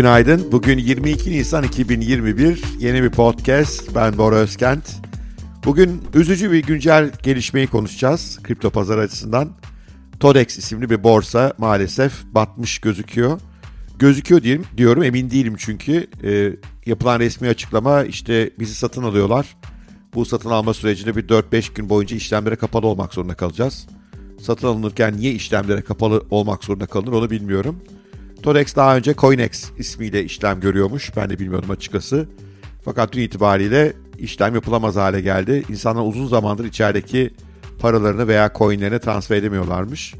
Günaydın. Bugün 22 Nisan 2021. Yeni bir podcast. Ben Bora Özkent. Bugün üzücü bir güncel gelişmeyi konuşacağız kripto pazar açısından. Todex isimli bir borsa maalesef batmış gözüküyor. Gözüküyor diyeyim, diyorum emin değilim çünkü e, yapılan resmi açıklama işte bizi satın alıyorlar. Bu satın alma sürecinde bir 4-5 gün boyunca işlemlere kapalı olmak zorunda kalacağız. Satın alınırken niye işlemlere kapalı olmak zorunda kalınır onu bilmiyorum. Todex daha önce Coinex ismiyle işlem görüyormuş. Ben de bilmiyordum açıkçası. Fakat dün itibariyle işlem yapılamaz hale geldi. İnsanlar uzun zamandır içerideki paralarını veya coinlerini transfer edemiyorlarmış.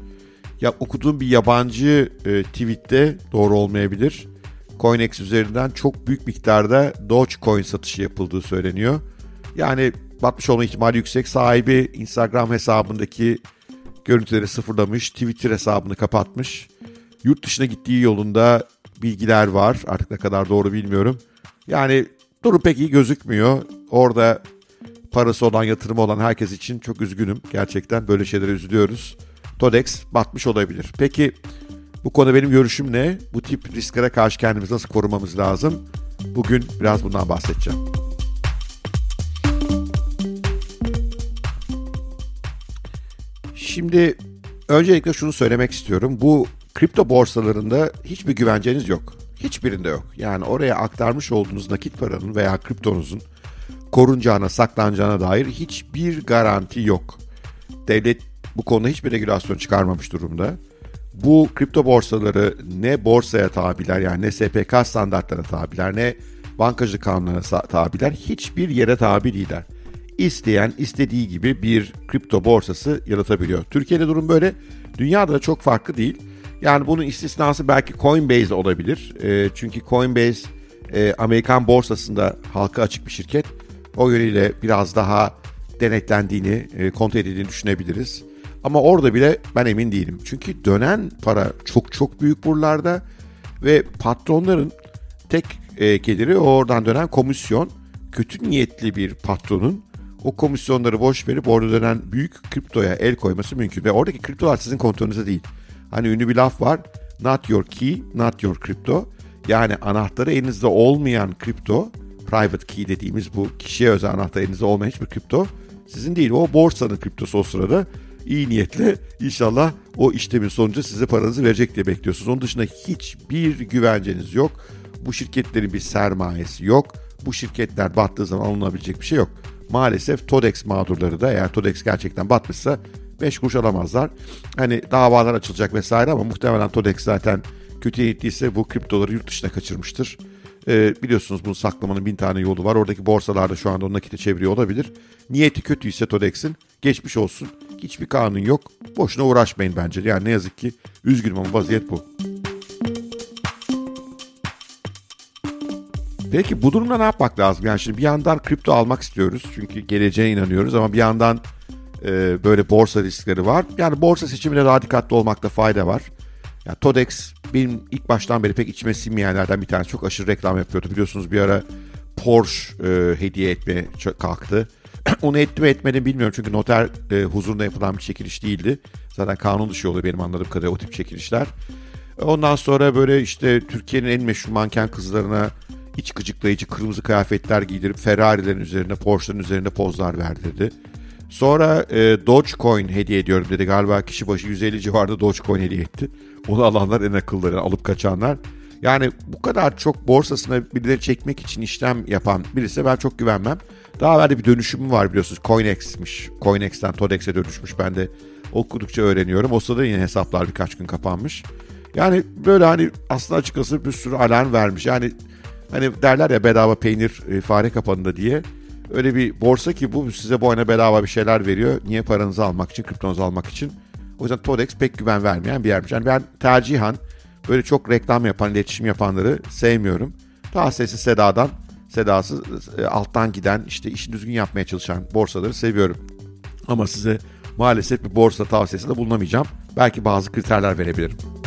Ya okuduğum bir yabancı e, tweette doğru olmayabilir. Coinex üzerinden çok büyük miktarda Dogecoin satışı yapıldığı söyleniyor. Yani batmış olma ihtimali yüksek. Sahibi Instagram hesabındaki görüntüleri sıfırlamış, Twitter hesabını kapatmış. Yurt dışına gittiği yolunda bilgiler var. Artık ne kadar doğru bilmiyorum. Yani durum pek iyi gözükmüyor. Orada parası olan, yatırımı olan herkes için çok üzgünüm. Gerçekten böyle şeylere üzülüyoruz. Todex batmış olabilir. Peki bu konuda benim görüşüm ne? Bu tip risklere karşı kendimizi nasıl korumamız lazım? Bugün biraz bundan bahsedeceğim. Şimdi öncelikle şunu söylemek istiyorum. Bu kripto borsalarında hiçbir güvenceniz yok. Hiçbirinde yok. Yani oraya aktarmış olduğunuz nakit paranın veya kriptonuzun korunacağına, saklanacağına dair hiçbir garanti yok. Devlet bu konuda hiçbir regülasyon çıkarmamış durumda. Bu kripto borsaları ne borsaya tabiler yani ne SPK standartlarına tabiler ne bankacılık kanunlarına tabiler hiçbir yere tabi değiller. İsteyen istediği gibi bir kripto borsası yaratabiliyor. Türkiye'de durum böyle. Dünyada da çok farklı değil. Yani bunun istisnası belki Coinbase olabilir. E, çünkü Coinbase e, Amerikan borsasında halka açık bir şirket. O yönüyle biraz daha denetlendiğini, e, kontrol edildiğini düşünebiliriz. Ama orada bile ben emin değilim. Çünkü dönen para çok çok büyük buralarda ve patronların tek e, geliri oradan dönen komisyon. Kötü niyetli bir patronun o komisyonları boş verip orada dönen büyük kriptoya el koyması mümkün. Ve oradaki kriptolar sizin kontrolünüzde değil. Hani ünlü bir laf var. Not your key, not your crypto. Yani anahtarı elinizde olmayan kripto, private key dediğimiz bu kişiye özel anahtar elinizde olmayan hiçbir kripto sizin değil. O borsanın kriptosu o sırada iyi niyetle inşallah o işlemin sonucu size paranızı verecek diye bekliyorsunuz. Onun dışında hiçbir güvenceniz yok. Bu şirketlerin bir sermayesi yok. Bu şirketler battığı zaman alınabilecek bir şey yok. Maalesef Todex mağdurları da eğer Todex gerçekten batmışsa 5 kuruş alamazlar. Hani davalar açılacak vesaire ama muhtemelen Todex zaten kötüye gittiyse bu kriptoları yurt dışına kaçırmıştır. Ee, biliyorsunuz bunu saklamanın bin tane yolu var. Oradaki borsalarda şu anda onu nakite çeviriyor olabilir. Niyeti kötüyse Todex'in geçmiş olsun. Hiçbir kanun yok. Boşuna uğraşmayın bence. Yani ne yazık ki üzgünüm ama vaziyet bu. Peki bu durumda ne yapmak lazım? Yani şimdi bir yandan kripto almak istiyoruz. Çünkü geleceğe inanıyoruz ama bir yandan e, böyle borsa riskleri var. Yani borsa seçiminde daha dikkatli olmakta fayda var. Yani Todex benim ilk baştan beri pek içime sinmeyenlerden bir tanesi. Çok aşırı reklam yapıyordu. Biliyorsunuz bir ara Porsche e, hediye etmeye kalktı. Onu etti mi etmedi bilmiyorum çünkü noter e, huzurunda yapılan bir çekiliş değildi. Zaten kanun dışı oluyor benim anladığım kadarıyla o tip çekilişler. Ondan sonra böyle işte Türkiye'nin en meşhur manken kızlarına iç gıcıklayıcı kırmızı kıyafetler giydirip Ferrari'lerin üzerinde, Porsche'ların üzerinde pozlar verdirdi. Sonra e, Dogecoin hediye ediyorum dedi. Galiba kişi başı 150 civarında Dogecoin hediye etti. Onu alanlar en akılları, alıp kaçanlar. Yani bu kadar çok borsasına birileri çekmek için işlem yapan birisi ben çok güvenmem. Daha evvel bir dönüşüm var biliyorsunuz. Coinex'miş. Coinex'ten Todex'e dönüşmüş. Ben de okudukça öğreniyorum. O sırada yine hesaplar birkaç gün kapanmış. Yani böyle hani aslında açıkçası bir sürü alarm vermiş. Yani hani derler ya bedava peynir e, fare kapanında diye. Öyle bir borsa ki bu size bu oyuna bedava bir şeyler veriyor. Niye paranızı almak için, kriptonuzu almak için. O yüzden Todex pek güven vermeyen bir yermiş. Yani ben tercihan böyle çok reklam yapan, iletişim yapanları sevmiyorum. Daha sessiz sedadan, sedasız e, alttan giden, işte işini düzgün yapmaya çalışan borsaları seviyorum. Ama size maalesef bir borsa tavsiyesinde bulunamayacağım. Belki bazı kriterler verebilirim.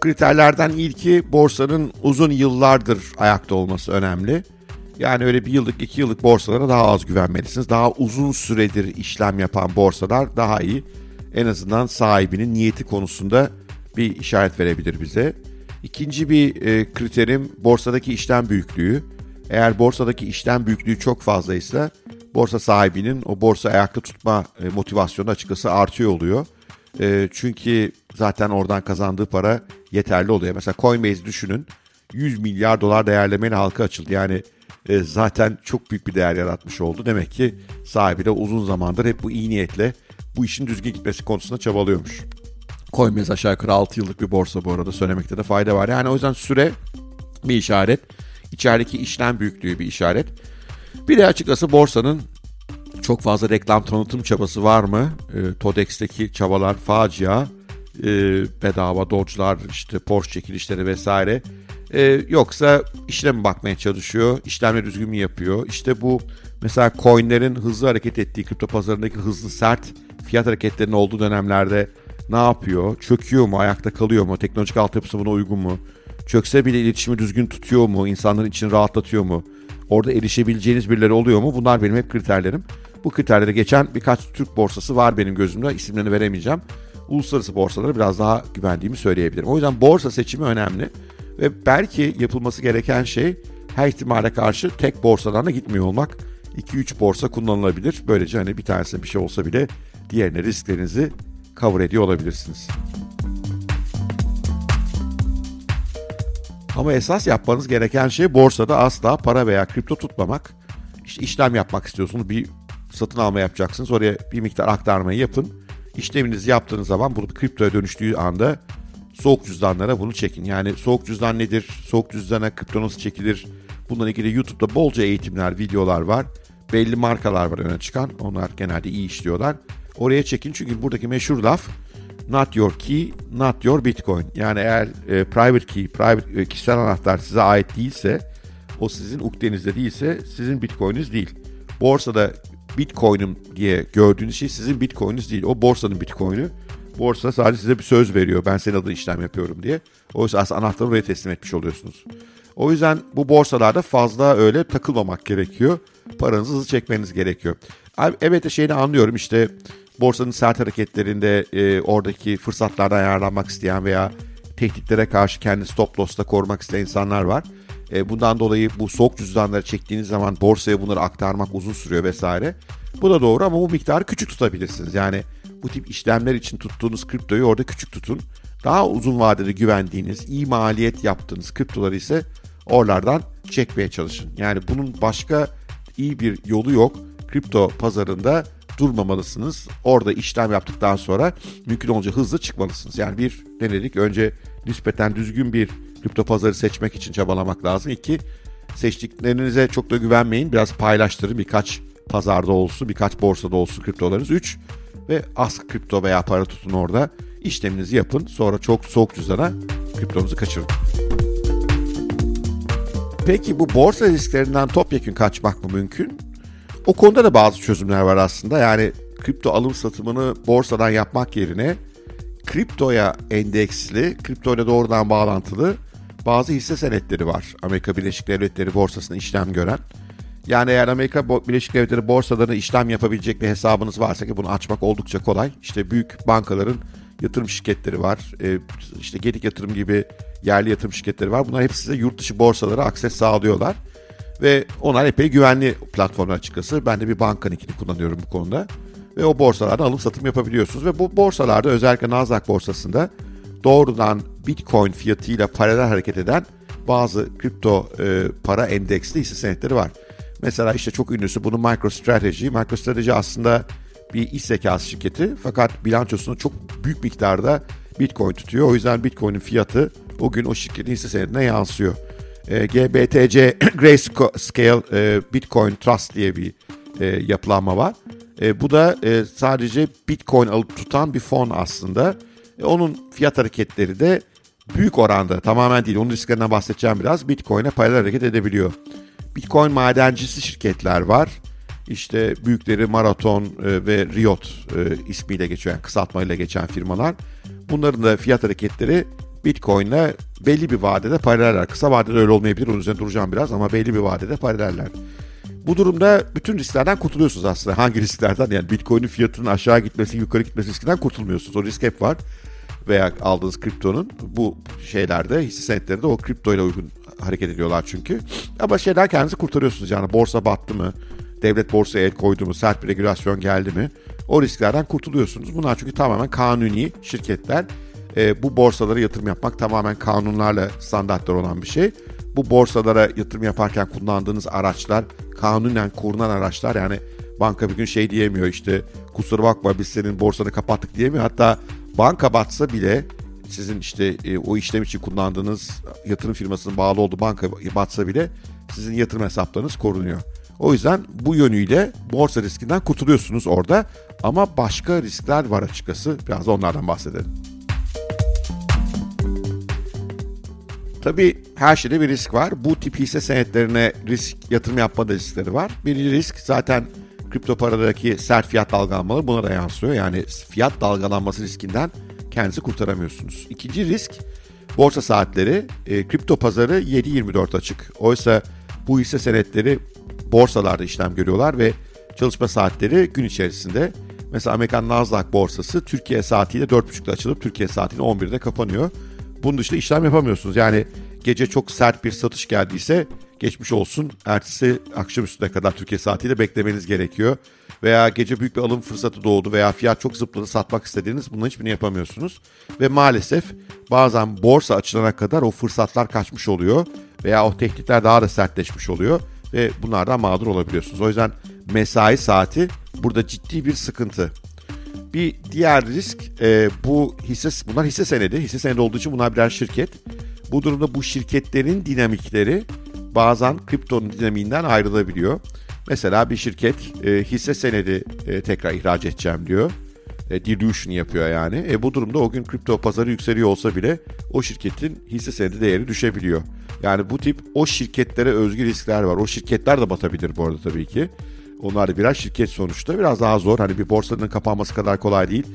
Kriterlerden ilki borsanın uzun yıllardır ayakta olması önemli. Yani öyle bir yıllık iki yıllık borsalara daha az güvenmelisiniz. Daha uzun süredir işlem yapan borsalar daha iyi. en azından sahibinin niyeti konusunda bir işaret verebilir bize. İkinci bir e, kriterim borsadaki işlem büyüklüğü. Eğer borsadaki işlem büyüklüğü çok fazlaysa borsa sahibinin o borsa ayakta tutma e, motivasyonu açıkçası artıyor oluyor. E, çünkü zaten oradan kazandığı para yeterli oluyor. Mesela Coinbase düşünün 100 milyar dolar değerlemeyle halka açıldı. Yani e, zaten çok büyük bir değer yaratmış oldu. Demek ki sahibi de uzun zamandır hep bu iyi niyetle bu işin düzgün gitmesi konusunda çabalıyormuş. Coinbase aşağı yukarı 6 yıllık bir borsa bu arada söylemekte de fayda var. Yani o yüzden süre bir işaret. İçerideki işlem büyüklüğü bir işaret. Bir de açıkçası borsanın çok fazla reklam tanıtım çabası var mı? E, Todex'teki çabalar facia. E, bedava dodge'lar, işte Porsche çekilişleri vesaire. E, yoksa işlem bakmaya çalışıyor? İşlemleri düzgün mü yapıyor? İşte bu mesela coinlerin hızlı hareket ettiği kripto pazarındaki hızlı sert fiyat hareketlerinin olduğu dönemlerde ne yapıyor? Çöküyor mu? Ayakta kalıyor mu? Teknolojik altyapısı buna uygun mu? Çökse bile iletişimi düzgün tutuyor mu? İnsanların içini rahatlatıyor mu? Orada erişebileceğiniz birileri oluyor mu? Bunlar benim hep kriterlerim. Bu kriterlere geçen birkaç Türk borsası var benim gözümde. İsimlerini veremeyeceğim. Uluslararası borsaları biraz daha güvendiğimi söyleyebilirim. O yüzden borsa seçimi önemli. Ve belki yapılması gereken şey her ihtimale karşı tek borsadan da gitmiyor olmak. 2-3 borsa kullanılabilir. Böylece hani bir tanesine bir şey olsa bile diğerine risklerinizi cover ediyor olabilirsiniz. Ama esas yapmanız gereken şey borsada asla para veya kripto tutmamak. İşte işlem yapmak istiyorsunuz. Bir satın alma yapacaksınız. Oraya bir miktar aktarmayı yapın. İşleminizi yaptığınız zaman bunu kriptoya dönüştüğü anda soğuk cüzdanlara bunu çekin. Yani soğuk cüzdan nedir? Soğuk cüzdana kripto nasıl çekilir? Bununla ilgili YouTube'da bolca eğitimler, videolar var. Belli markalar var öne çıkan. Onlar genelde iyi işliyorlar. Oraya çekin çünkü buradaki meşhur laf not your key, not your bitcoin. Yani eğer e, private key, private e, kişisel anahtar size ait değilse, o sizin ukdenizde değilse sizin bitcoin'iniz değil. Borsada bitcoin'im diye gördüğünüz şey sizin bitcoin'iniz değil. O borsanın bitcoin'i. Borsa sadece size bir söz veriyor. Ben senin adına işlem yapıyorum diye. Oysa aslında anahtarı oraya teslim etmiş oluyorsunuz. O yüzden bu borsalarda fazla öyle takılmamak gerekiyor. Paranızı hızlı çekmeniz gerekiyor. Evet şeyini anlıyorum işte borsanın sert hareketlerinde e, oradaki fırsatlardan ayarlanmak isteyen veya tehditlere karşı kendi stop loss'ta korumak isteyen insanlar var. E, bundan dolayı bu soğuk cüzdanları çektiğiniz zaman borsaya bunları aktarmak uzun sürüyor vesaire. Bu da doğru ama bu miktarı küçük tutabilirsiniz. Yani bu tip işlemler için tuttuğunuz kriptoyu orada küçük tutun. Daha uzun vadede güvendiğiniz, iyi maliyet yaptığınız kriptoları ise oralardan çekmeye çalışın. Yani bunun başka iyi bir yolu yok. Kripto pazarında durmamalısınız. Orada işlem yaptıktan sonra mümkün olunca hızlı çıkmalısınız. Yani bir denedik önce nispeten düzgün bir kripto pazarı seçmek için çabalamak lazım. İki, seçtiklerinize çok da güvenmeyin. Biraz paylaştırın birkaç pazarda olsun, birkaç borsada olsun kriptolarınız. Üç, ve az kripto veya para tutun orada. işleminizi yapın. Sonra çok soğuk cüzdana kriptonuzu kaçırın. Peki bu borsa risklerinden topyekun kaçmak mı mümkün? O konuda da bazı çözümler var aslında. Yani kripto alım satımını borsadan yapmak yerine kriptoya endeksli, kriptoyla doğrudan bağlantılı bazı hisse senetleri var. Amerika Birleşik Devletleri borsasında işlem gören. Yani eğer Amerika Birleşik Devletleri borsalarında işlem yapabilecek bir hesabınız varsa ki bunu açmak oldukça kolay. İşte büyük bankaların yatırım şirketleri var. Ee, işte Gedik Yatırım gibi yerli yatırım şirketleri var. Bunlar hepsi size yurt dışı borsalara akses sağlıyorlar. Ve onlar epey güvenli platformlar açıkçası. Ben de bir bankaninkini kullanıyorum bu konuda. Ve o borsalarda alım satım yapabiliyorsunuz. Ve bu borsalarda özellikle Nasdaq borsasında doğrudan Bitcoin fiyatıyla paralel hareket eden bazı kripto e, para endeksli hisse senetleri var. Mesela işte çok ünlüsü bunun MicroStrategy. MicroStrategy aslında bir iş zekası şirketi fakat bilançosunu çok büyük miktarda Bitcoin tutuyor. O yüzden Bitcoin'in fiyatı o gün o şirketin hisse senedine yansıyor. E, GBTC Grayscale e, Bitcoin Trust diye bir e, yapılanma var. E, bu da e, sadece Bitcoin alıp tutan bir fon aslında. E, onun fiyat hareketleri de büyük oranda tamamen değil onun risklerinden bahsedeceğim biraz Bitcoin'e paralel hareket edebiliyor. Bitcoin madencisi şirketler var. İşte büyükleri Marathon e, ve Riot e, ismiyle geçen, yani kısaltmayla geçen firmalar. Bunların da fiyat hareketleri Bitcoin'le belli bir vadede paraleller. Kısa vadede öyle olmayabilir, onun üzerine duracağım biraz ama belli bir vadede paraleller. Bu durumda bütün risklerden kurtuluyorsunuz aslında. Hangi risklerden? Yani Bitcoin'in fiyatının aşağı gitmesi, yukarı gitmesi riskinden kurtulmuyorsunuz. O risk hep var. Veya aldığınız kriptonun bu şeylerde, hisse senetlerinde o kriptoyla uygun hareket ediyorlar çünkü. Ama şeyden kendinizi kurtarıyorsunuz. Yani borsa battı mı? Devlet borsaya el koydu mu? Sert bir regülasyon geldi mi? O risklerden kurtuluyorsunuz. Bunlar çünkü tamamen kanuni şirketler. E, bu borsalara yatırım yapmak tamamen kanunlarla standartlar olan bir şey. Bu borsalara yatırım yaparken kullandığınız araçlar kanunen korunan araçlar. Yani banka bir gün şey diyemiyor işte kusura bakma biz senin borsanı kapattık diyemiyor. Hatta banka batsa bile sizin işte e, o işlem için kullandığınız yatırım firmasının bağlı olduğu banka batsa bile sizin yatırım hesaplarınız korunuyor. O yüzden bu yönüyle borsa riskinden kurtuluyorsunuz orada ama başka riskler var açıkçası. Biraz da onlardan bahsedelim. Tabii her şeyde bir risk var. Bu tip hisse senetlerine risk yatırım yapma da riskleri var. Birinci risk zaten kripto paradaki sert fiyat dalgalanmaları buna da yansıyor. Yani fiyat dalgalanması riskinden kendinizi kurtaramıyorsunuz. İkinci risk borsa saatleri. E, kripto pazarı 7-24 açık. Oysa bu hisse senetleri borsalarda işlem görüyorlar ve çalışma saatleri gün içerisinde. Mesela Amerikan Nasdaq borsası Türkiye saatiyle 4.30'da açılıp Türkiye saatiyle 11'de kapanıyor. Bunun dışında işlem yapamıyorsunuz. Yani gece çok sert bir satış geldiyse geçmiş olsun. Ertesi akşamüstüne kadar Türkiye saatiyle beklemeniz gerekiyor. Veya gece büyük bir alım fırsatı doğdu veya fiyat çok zıpladı satmak istediğiniz bunların hiçbirini yapamıyorsunuz. Ve maalesef bazen borsa açılana kadar o fırsatlar kaçmış oluyor. Veya o tehditler daha da sertleşmiş oluyor. Ve bunlardan mağdur olabiliyorsunuz. O yüzden mesai saati burada ciddi bir sıkıntı. Bir diğer risk e, bu hisse bunlar hisse senedi. Hisse senedi olduğu için bunlar birer şirket. Bu durumda bu şirketlerin dinamikleri bazen kriptonun dinamiğinden ayrılabiliyor. Mesela bir şirket e, hisse senedi e, tekrar ihraç edeceğim diyor. E, dilution yapıyor yani. E, bu durumda o gün kripto pazarı yükseliyor olsa bile o şirketin hisse senedi değeri düşebiliyor. Yani bu tip o şirketlere özgü riskler var. O şirketler de batabilir bu arada tabii ki. Onlar da biraz şirket sonuçta. Biraz daha zor. Hani bir borsanın kapanması kadar kolay değil.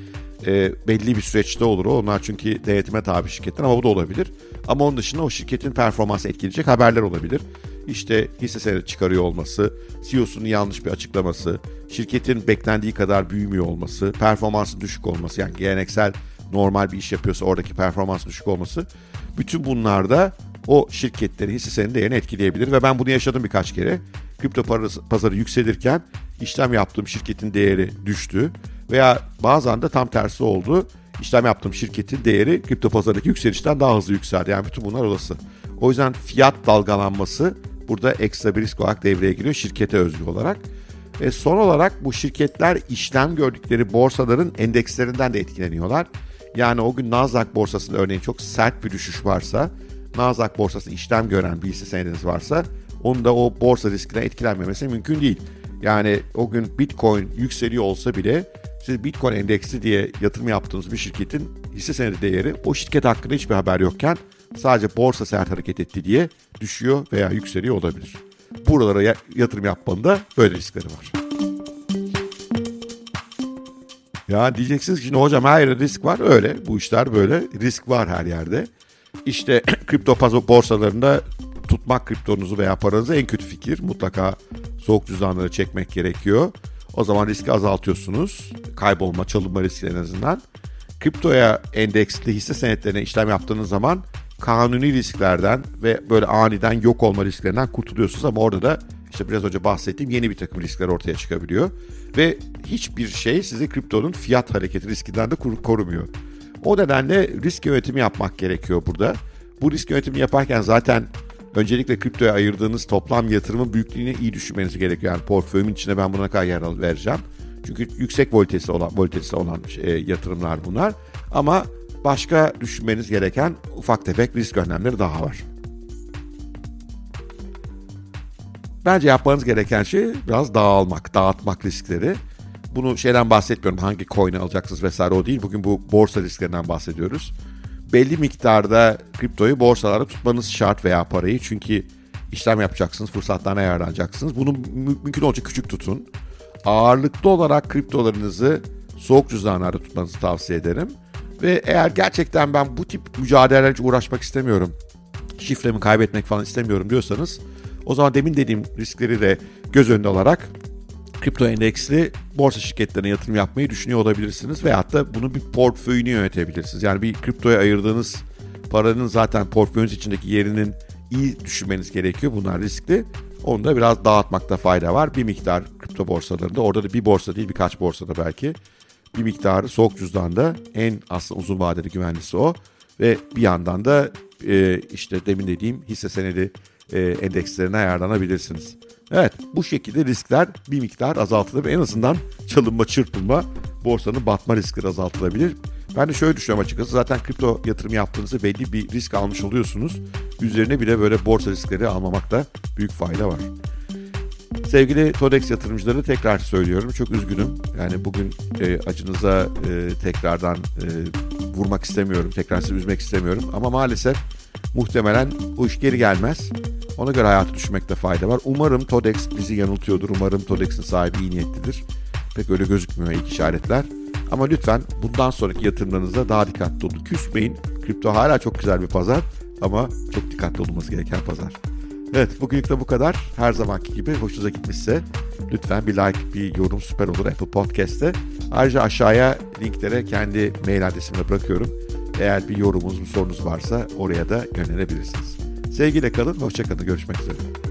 E, belli bir süreçte olur o. Onlar çünkü denetime tabi şirketler ama bu da olabilir. Ama onun dışında o şirketin performansı etkileyecek haberler olabilir. İşte hisse senedi çıkarıyor olması, CEO'sunun yanlış bir açıklaması, şirketin beklendiği kadar büyümüyor olması, performansı düşük olması yani geleneksel normal bir iş yapıyorsa oradaki performans düşük olması. Bütün bunlarda o şirketlerin hisse senedi değerini etkileyebilir ve ben bunu yaşadım birkaç kere. Kripto pazarı yükselirken işlem yaptığım şirketin değeri düştü veya bazen de tam tersi oldu. İşlem yaptığım şirketin değeri kripto pazarındaki yükselişten daha hızlı yükseldi. Yani bütün bunlar olası. O yüzden fiyat dalgalanması burada ekstra bir risk olarak devreye giriyor şirkete özgü olarak. E son olarak bu şirketler işlem gördükleri borsaların endekslerinden de etkileniyorlar. Yani o gün Nasdaq borsasında örneğin çok sert bir düşüş varsa, Nasdaq borsasında işlem gören bir hisse senediniz varsa, onun da o borsa riskinden etkilenmemesi mümkün değil. Yani o gün Bitcoin yükseliyor olsa bile siz Bitcoin endeksi diye yatırım yaptığınız bir şirketin hisse senedi değeri o şirket hakkında hiçbir haber yokken sadece borsa sert hareket etti diye düşüyor veya yükseliyor olabilir. Buralara yatırım yapmanın da böyle riskleri var. Ya diyeceksiniz ki hocam her yerde risk var. Öyle bu işler böyle. Risk var her yerde. İşte kripto borsalarında tutmak kriptonuzu veya paranızı en kötü fikir. Mutlaka soğuk cüzdanları çekmek gerekiyor. O zaman riski azaltıyorsunuz. Kaybolma, çalınma riski en azından. Kriptoya endeksli hisse senetlerine işlem yaptığınız zaman kanuni risklerden ve böyle aniden yok olma risklerinden kurtuluyorsunuz ama orada da işte biraz önce bahsettiğim yeni bir takım riskler ortaya çıkabiliyor. Ve hiçbir şey sizi kriptonun fiyat hareketi riskinden de korumuyor. O nedenle risk yönetimi yapmak gerekiyor burada. Bu risk yönetimi yaparken zaten öncelikle kriptoya ayırdığınız toplam yatırımın büyüklüğünü iyi düşünmeniz gerekiyor. Yani portföyümün içine ben buna kadar yer vereceğim. Çünkü yüksek volitesi olan, volitesi olan e, yatırımlar bunlar. Ama başka düşünmeniz gereken ufak tefek risk önlemleri daha var. Bence yapmanız gereken şey biraz dağılmak, dağıtmak riskleri. Bunu şeyden bahsetmiyorum hangi coin'i alacaksınız vesaire o değil. Bugün bu borsa risklerinden bahsediyoruz. Belli miktarda kriptoyu borsalarda tutmanız şart veya parayı. Çünkü işlem yapacaksınız, fırsatlarına yararlanacaksınız. Bunu mümkün olunca küçük tutun. Ağırlıklı olarak kriptolarınızı soğuk cüzdanlarda tutmanızı tavsiye ederim. Ve eğer gerçekten ben bu tip mücadelelerle uğraşmak istemiyorum, şifremi kaybetmek falan istemiyorum diyorsanız O zaman demin dediğim riskleri de göz önünde alarak kripto endeksli borsa şirketlerine yatırım yapmayı düşünüyor olabilirsiniz. Veyahut da bunu bir portföyünü yönetebilirsiniz. Yani bir kriptoya ayırdığınız paranın zaten portföyünüz içindeki yerinin iyi düşünmeniz gerekiyor. Bunlar riskli. Onu da biraz dağıtmakta fayda var. Bir miktar kripto borsalarında orada da bir borsa değil birkaç borsada belki bir miktarı soğuk cüzdanda en aslında uzun vadeli güvenlisi o. Ve bir yandan da e, işte demin dediğim hisse senedi e, endekslerine ayarlanabilirsiniz. Evet bu şekilde riskler bir miktar azaltılır en azından çalınma çırpılma borsanın batma riskleri azaltılabilir. Ben de şöyle düşünüyorum açıkçası zaten kripto yatırım yaptığınızda belli bir risk almış oluyorsunuz. Üzerine bile böyle borsa riskleri almamakta büyük fayda var. Sevgili Todex yatırımcıları tekrar söylüyorum. Çok üzgünüm. Yani bugün e, acınıza e, tekrardan e, vurmak istemiyorum. Tekrar sizi üzmek istemiyorum. Ama maalesef muhtemelen bu iş geri gelmez. Ona göre hayatı düşünmekte fayda var. Umarım Todex bizi yanıltıyordur. Umarım Todex'in sahibi iyi niyetlidir. Pek öyle gözükmüyor ilk işaretler. Ama lütfen bundan sonraki yatırımlarınızda daha dikkatli olun. Küsmeyin. Kripto hala çok güzel bir pazar ama çok dikkatli olunması gereken pazar. Evet bugünlük de bu kadar. Her zamanki gibi hoşunuza gitmişse lütfen bir like, bir yorum süper olur Apple Podcast'te. Ayrıca aşağıya linklere kendi mail adresimi bırakıyorum. Eğer bir yorumunuz, bir sorunuz varsa oraya da yönelebilirsiniz. Sevgiyle kalın, hoşçakalın, görüşmek üzere.